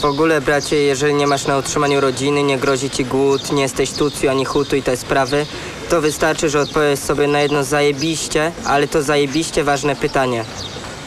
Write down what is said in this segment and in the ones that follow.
W ogóle, bracie, jeżeli nie masz na utrzymaniu rodziny, nie grozi ci głód, nie jesteś tucju ani hutu i te sprawy, to wystarczy, że odpowiesz sobie na jedno zajebiście, ale to zajebiście ważne pytanie.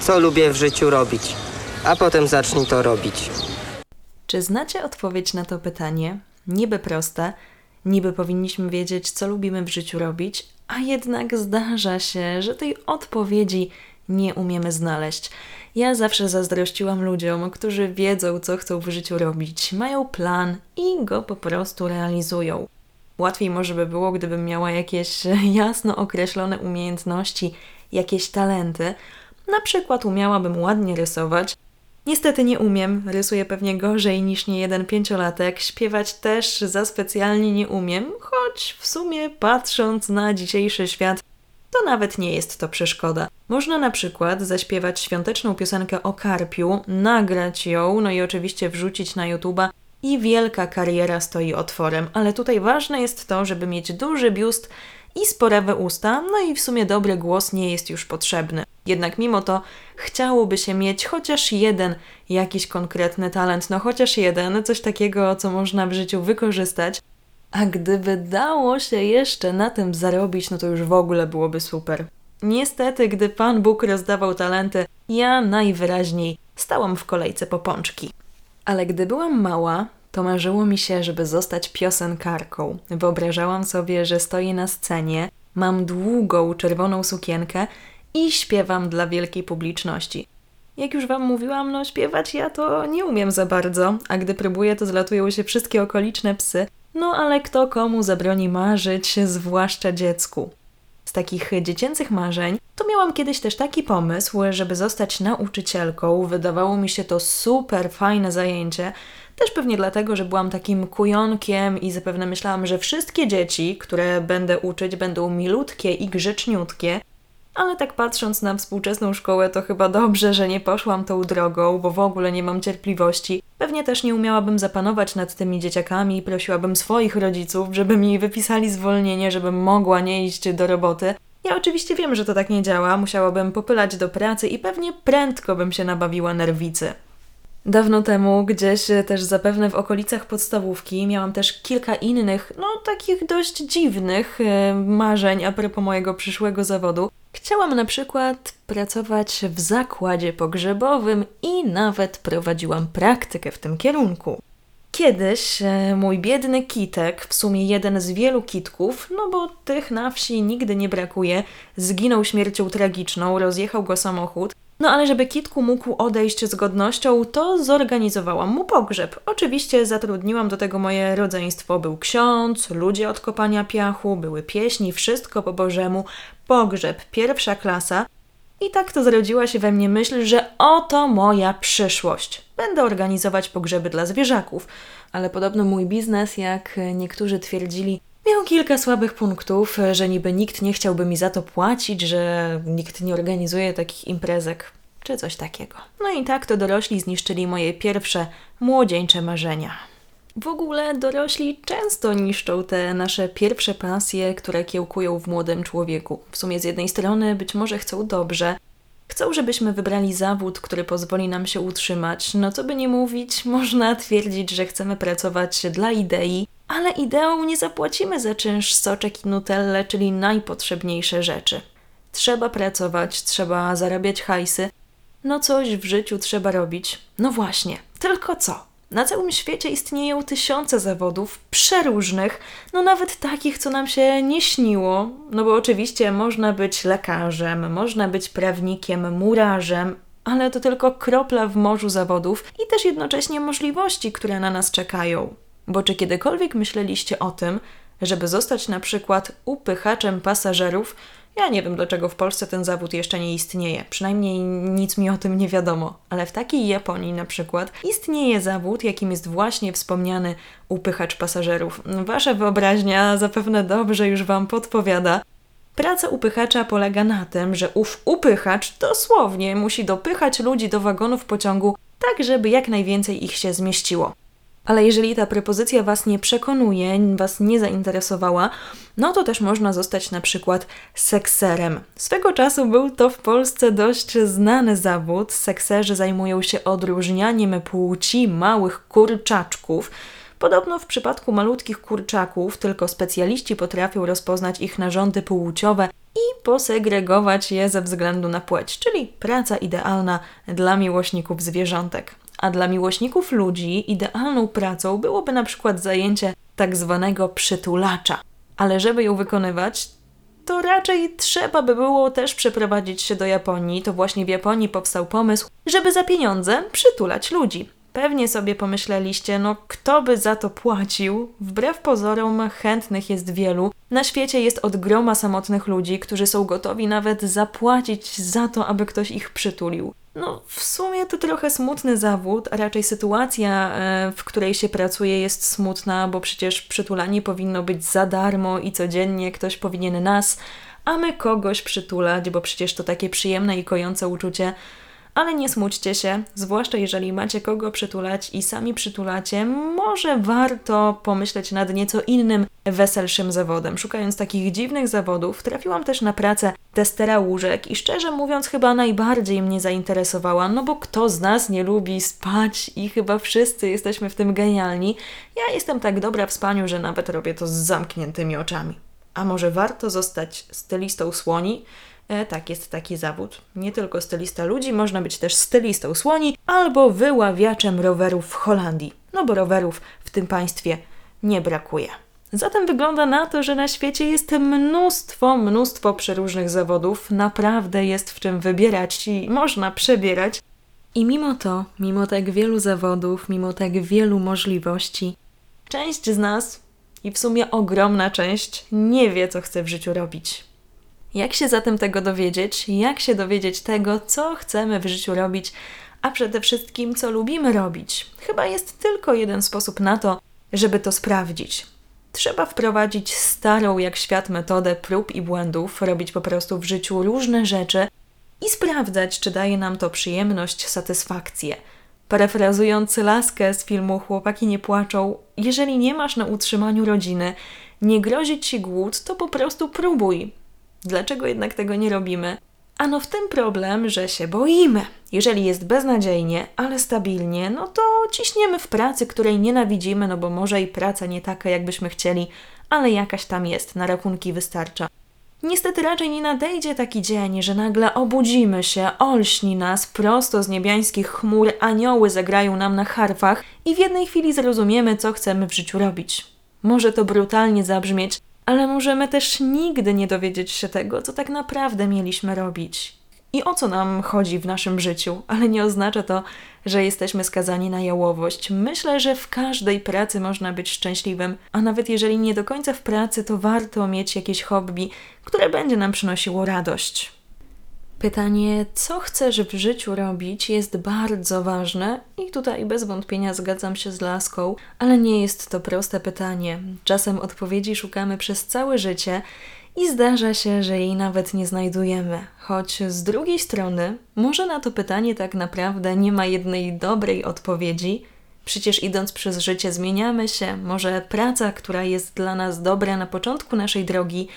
Co lubię w życiu robić? A potem zacznij to robić. Czy znacie odpowiedź na to pytanie? Niby proste, niby powinniśmy wiedzieć, co lubimy w życiu robić, a jednak zdarza się, że tej odpowiedzi nie umiemy znaleźć. Ja zawsze zazdrościłam ludziom, którzy wiedzą, co chcą w życiu robić, mają plan i go po prostu realizują. Łatwiej może by było, gdybym miała jakieś jasno określone umiejętności, jakieś talenty. Na przykład umiałabym ładnie rysować. Niestety nie umiem, rysuję pewnie gorzej niż niejeden pięciolatek, śpiewać też za specjalnie nie umiem, choć w sumie patrząc na dzisiejszy świat, to nawet nie jest to przeszkoda. Można na przykład zaśpiewać świąteczną piosenkę o karpiu, nagrać ją, no i oczywiście wrzucić na YouTube'a i wielka kariera stoi otworem, ale tutaj ważne jest to, żeby mieć duży biust i sporewe usta, no i w sumie dobry głos nie jest już potrzebny. Jednak mimo to chciałoby się mieć chociaż jeden jakiś konkretny talent, no chociaż jeden, coś takiego, co można w życiu wykorzystać. A gdyby dało się jeszcze na tym zarobić, no to już w ogóle byłoby super. Niestety, gdy Pan Bóg rozdawał talenty, ja najwyraźniej stałam w kolejce po pączki. Ale gdy byłam mała, to marzyło mi się, żeby zostać piosenkarką. Wyobrażałam sobie, że stoję na scenie, mam długą czerwoną sukienkę i śpiewam dla wielkiej publiczności. Jak już Wam mówiłam, no śpiewać ja to nie umiem za bardzo, a gdy próbuję, to zlatują się wszystkie okoliczne psy. No ale kto komu zabroni marzyć, zwłaszcza dziecku. Z takich dziecięcych marzeń, to miałam kiedyś też taki pomysł, żeby zostać nauczycielką. Wydawało mi się to super fajne zajęcie, też pewnie dlatego, że byłam takim kujonkiem i zapewne myślałam, że wszystkie dzieci, które będę uczyć, będą milutkie i grzeczniutkie. Ale tak patrząc na współczesną szkołę, to chyba dobrze, że nie poszłam tą drogą, bo w ogóle nie mam cierpliwości. Pewnie też nie umiałabym zapanować nad tymi dzieciakami i prosiłabym swoich rodziców, żeby mi wypisali zwolnienie, żebym mogła nie iść do roboty. Ja oczywiście wiem, że to tak nie działa, musiałabym popylać do pracy i pewnie prędko bym się nabawiła nerwicy. Dawno temu, gdzieś też zapewne w okolicach podstawówki, miałam też kilka innych, no takich dość dziwnych e, marzeń a propos mojego przyszłego zawodu. Chciałam na przykład pracować w zakładzie pogrzebowym i nawet prowadziłam praktykę w tym kierunku. Kiedyś e, mój biedny kitek, w sumie jeden z wielu kitków, no bo tych na wsi nigdy nie brakuje, zginął śmiercią tragiczną, rozjechał go samochód, no ale żeby Kitku mógł odejść z godnością, to zorganizowałam mu pogrzeb. Oczywiście zatrudniłam do tego moje rodzeństwo. Był ksiądz, ludzie od kopania piachu, były pieśni, wszystko po Bożemu. Pogrzeb, pierwsza klasa. I tak to zrodziła się we mnie myśl, że oto moja przyszłość. Będę organizować pogrzeby dla zwierzaków. Ale podobno mój biznes, jak niektórzy twierdzili, Miał kilka słabych punktów, że niby nikt nie chciałby mi za to płacić, że nikt nie organizuje takich imprezek, czy coś takiego. No i tak to dorośli zniszczyli moje pierwsze młodzieńcze marzenia. W ogóle dorośli często niszczą te nasze pierwsze pasje, które kiełkują w młodym człowieku. W sumie z jednej strony być może chcą dobrze, Chcą, żebyśmy wybrali zawód, który pozwoli nam się utrzymać. No co by nie mówić, można twierdzić, że chcemy pracować dla idei, ale ideą nie zapłacimy za czynsz, soczek i nutelle, czyli najpotrzebniejsze rzeczy. Trzeba pracować, trzeba zarabiać hajsy. No coś w życiu trzeba robić. No właśnie, tylko co? Na całym świecie istnieją tysiące zawodów, przeróżnych, no nawet takich, co nam się nie śniło. No bo oczywiście można być lekarzem, można być prawnikiem, murarzem, ale to tylko kropla w morzu zawodów i też jednocześnie możliwości, które na nas czekają. Bo czy kiedykolwiek myśleliście o tym, żeby zostać na przykład upychaczem pasażerów, ja nie wiem, dlaczego w Polsce ten zawód jeszcze nie istnieje. Przynajmniej nic mi o tym nie wiadomo. Ale w takiej Japonii na przykład istnieje zawód, jakim jest właśnie wspomniany upychacz pasażerów. Wasza wyobraźnia zapewne dobrze już Wam podpowiada. Praca upychacza polega na tym, że ów upychacz dosłownie musi dopychać ludzi do wagonów pociągu tak, żeby jak najwięcej ich się zmieściło. Ale jeżeli ta propozycja Was nie przekonuje, Was nie zainteresowała, no to też można zostać na przykład sekserem. Swego czasu był to w Polsce dość znany zawód. Sekserzy zajmują się odróżnianiem płci małych kurczaczków. Podobno w przypadku malutkich kurczaków tylko specjaliści potrafią rozpoznać ich narządy płciowe i posegregować je ze względu na płeć, czyli praca idealna dla miłośników zwierzątek. A dla miłośników ludzi idealną pracą byłoby na przykład zajęcie tak zwanego przytulacza. Ale żeby ją wykonywać, to raczej trzeba by było też przeprowadzić się do Japonii. To właśnie w Japonii powstał pomysł, żeby za pieniądze przytulać ludzi. Pewnie sobie pomyśleliście, no kto by za to płacił? Wbrew pozorom chętnych jest wielu. Na świecie jest od groma samotnych ludzi, którzy są gotowi nawet zapłacić za to, aby ktoś ich przytulił. No, w sumie to trochę smutny zawód, a raczej sytuacja, e, w której się pracuje, jest smutna, bo przecież przytulanie powinno być za darmo i codziennie ktoś powinien nas, a my kogoś przytulać, bo przecież to takie przyjemne i kojące uczucie. Ale nie smućcie się, zwłaszcza jeżeli macie kogo przytulać i sami przytulacie, może warto pomyśleć nad nieco innym, weselszym zawodem. Szukając takich dziwnych zawodów, trafiłam też na pracę testera łóżek i szczerze mówiąc, chyba najbardziej mnie zainteresowała, no bo kto z nas nie lubi spać i chyba wszyscy jesteśmy w tym genialni. Ja jestem tak dobra w spaniu, że nawet robię to z zamkniętymi oczami. A może warto zostać stylistą słoni? E, tak, jest taki zawód. Nie tylko stylista ludzi, można być też stylistą słoni albo wyławiaczem rowerów w Holandii. No bo rowerów w tym państwie nie brakuje. Zatem wygląda na to, że na świecie jest mnóstwo, mnóstwo przeróżnych zawodów. Naprawdę jest w czym wybierać i można przebierać. I mimo to, mimo tak wielu zawodów, mimo tak wielu możliwości, część z nas, i w sumie ogromna część, nie wie, co chce w życiu robić. Jak się zatem tego dowiedzieć? Jak się dowiedzieć tego, co chcemy w życiu robić, a przede wszystkim, co lubimy robić? Chyba jest tylko jeden sposób na to, żeby to sprawdzić. Trzeba wprowadzić starą jak świat metodę prób i błędów, robić po prostu w życiu różne rzeczy i sprawdzać, czy daje nam to przyjemność, satysfakcję. Parafrazując laskę z filmu Chłopaki nie płaczą, jeżeli nie masz na utrzymaniu rodziny, nie grozi ci głód, to po prostu próbuj. Dlaczego jednak tego nie robimy? Ano w tym problem, że się boimy. Jeżeli jest beznadziejnie, ale stabilnie, no to ciśniemy w pracy, której nienawidzimy, no bo może i praca nie taka, jakbyśmy chcieli, ale jakaś tam jest, na rachunki wystarcza. Niestety raczej nie nadejdzie taki dzień, że nagle obudzimy się, olśni nas prosto z niebiańskich chmur, anioły zagrają nam na harfach i w jednej chwili zrozumiemy, co chcemy w życiu robić. Może to brutalnie zabrzmieć, ale możemy też nigdy nie dowiedzieć się tego, co tak naprawdę mieliśmy robić i o co nam chodzi w naszym życiu, ale nie oznacza to, że jesteśmy skazani na jałowość. Myślę, że w każdej pracy można być szczęśliwym, a nawet jeżeli nie do końca w pracy, to warto mieć jakieś hobby, które będzie nam przynosiło radość. Pytanie, co chcesz w życiu robić, jest bardzo ważne i tutaj bez wątpienia zgadzam się z Laską, ale nie jest to proste pytanie. Czasem odpowiedzi szukamy przez całe życie i zdarza się, że jej nawet nie znajdujemy. Choć z drugiej strony, może na to pytanie tak naprawdę nie ma jednej dobrej odpowiedzi. Przecież idąc przez życie zmieniamy się, może praca, która jest dla nas dobra na początku naszej drogi,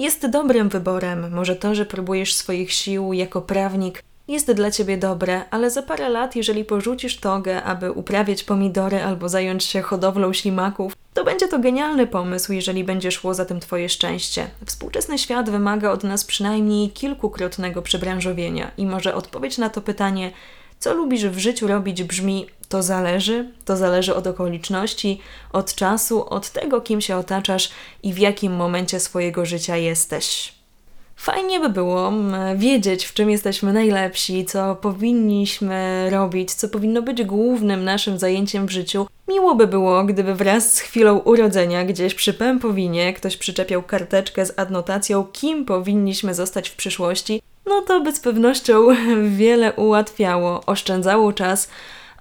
jest dobrym wyborem. Może to, że próbujesz swoich sił jako prawnik, jest dla ciebie dobre, ale za parę lat, jeżeli porzucisz togę, aby uprawiać pomidory albo zająć się hodowlą ślimaków, to będzie to genialny pomysł, jeżeli będzie szło za tym Twoje szczęście. Współczesny świat wymaga od nas przynajmniej kilkukrotnego przebranżowienia i może odpowiedź na to pytanie, co lubisz w życiu robić, brzmi: to zależy, to zależy od okoliczności, od czasu, od tego, kim się otaczasz i w jakim momencie swojego życia jesteś. Fajnie by było wiedzieć, w czym jesteśmy najlepsi, co powinniśmy robić, co powinno być głównym naszym zajęciem w życiu. Miło by było, gdyby wraz z chwilą urodzenia gdzieś przy pępowinie ktoś przyczepiał karteczkę z adnotacją, kim powinniśmy zostać w przyszłości. No to by z pewnością wiele ułatwiało, oszczędzało czas,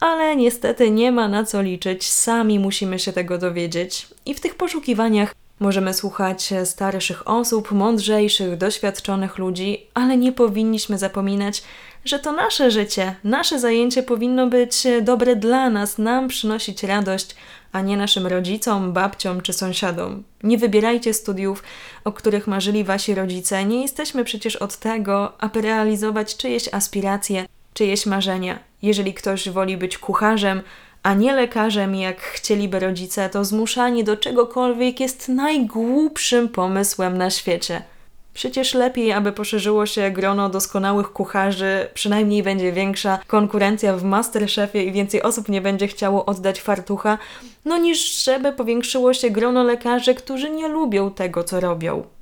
ale niestety nie ma na co liczyć, sami musimy się tego dowiedzieć. I w tych poszukiwaniach Możemy słuchać starszych osób, mądrzejszych, doświadczonych ludzi, ale nie powinniśmy zapominać, że to nasze życie, nasze zajęcie powinno być dobre dla nas, nam przynosić radość, a nie naszym rodzicom, babciom czy sąsiadom. Nie wybierajcie studiów, o których marzyli wasi rodzice. Nie jesteśmy przecież od tego, aby realizować czyjeś aspiracje, czyjeś marzenia. Jeżeli ktoś woli być kucharzem, a nie lekarzem, jak chcieliby rodzice, to zmuszanie do czegokolwiek jest najgłupszym pomysłem na świecie. Przecież lepiej, aby poszerzyło się grono doskonałych kucharzy, przynajmniej będzie większa konkurencja w Masterchefie i więcej osób nie będzie chciało oddać fartucha, no niż żeby powiększyło się grono lekarzy, którzy nie lubią tego, co robią.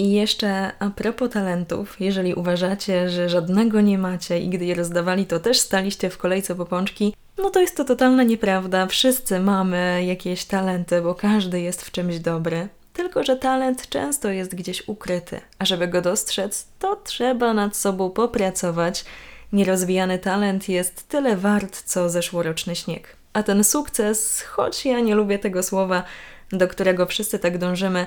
I jeszcze a propos talentów, jeżeli uważacie, że żadnego nie macie i gdy je rozdawali, to też staliście w kolejce po pączki, no to jest to totalna nieprawda. Wszyscy mamy jakieś talenty, bo każdy jest w czymś dobry. Tylko, że talent często jest gdzieś ukryty, a żeby go dostrzec, to trzeba nad sobą popracować. Nierozwijany talent jest tyle wart, co zeszłoroczny śnieg. A ten sukces, choć ja nie lubię tego słowa, do którego wszyscy tak dążymy,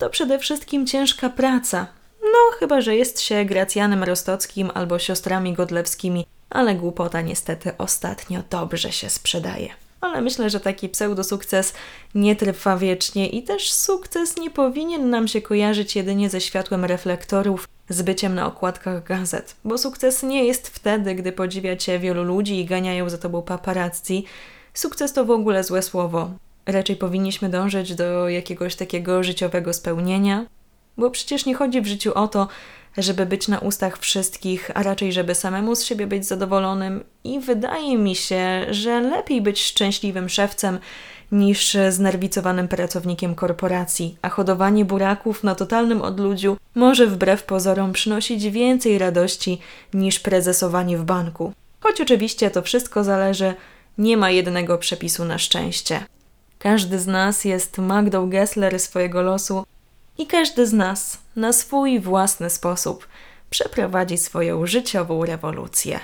to przede wszystkim ciężka praca. No, chyba że jest się Gracjanem Rostockim albo siostrami Godlewskimi, ale głupota niestety ostatnio dobrze się sprzedaje. Ale myślę, że taki pseudosukces nie trwa wiecznie i też sukces nie powinien nam się kojarzyć jedynie ze światłem reflektorów, z byciem na okładkach gazet, bo sukces nie jest wtedy, gdy podziwia cię wielu ludzi i ganiają za tobą paparazzi. Sukces to w ogóle złe słowo. Raczej powinniśmy dążyć do jakiegoś takiego życiowego spełnienia, bo przecież nie chodzi w życiu o to, żeby być na ustach wszystkich, a raczej żeby samemu z siebie być zadowolonym. I wydaje mi się, że lepiej być szczęśliwym szewcem niż znerwicowanym pracownikiem korporacji, a hodowanie buraków na totalnym odludziu może wbrew pozorom przynosić więcej radości niż prezesowanie w banku. Choć oczywiście to wszystko zależy, nie ma jednego przepisu na szczęście. Każdy z nas jest Magdą Gessler swojego losu i każdy z nas na swój własny sposób przeprowadzi swoją życiową rewolucję.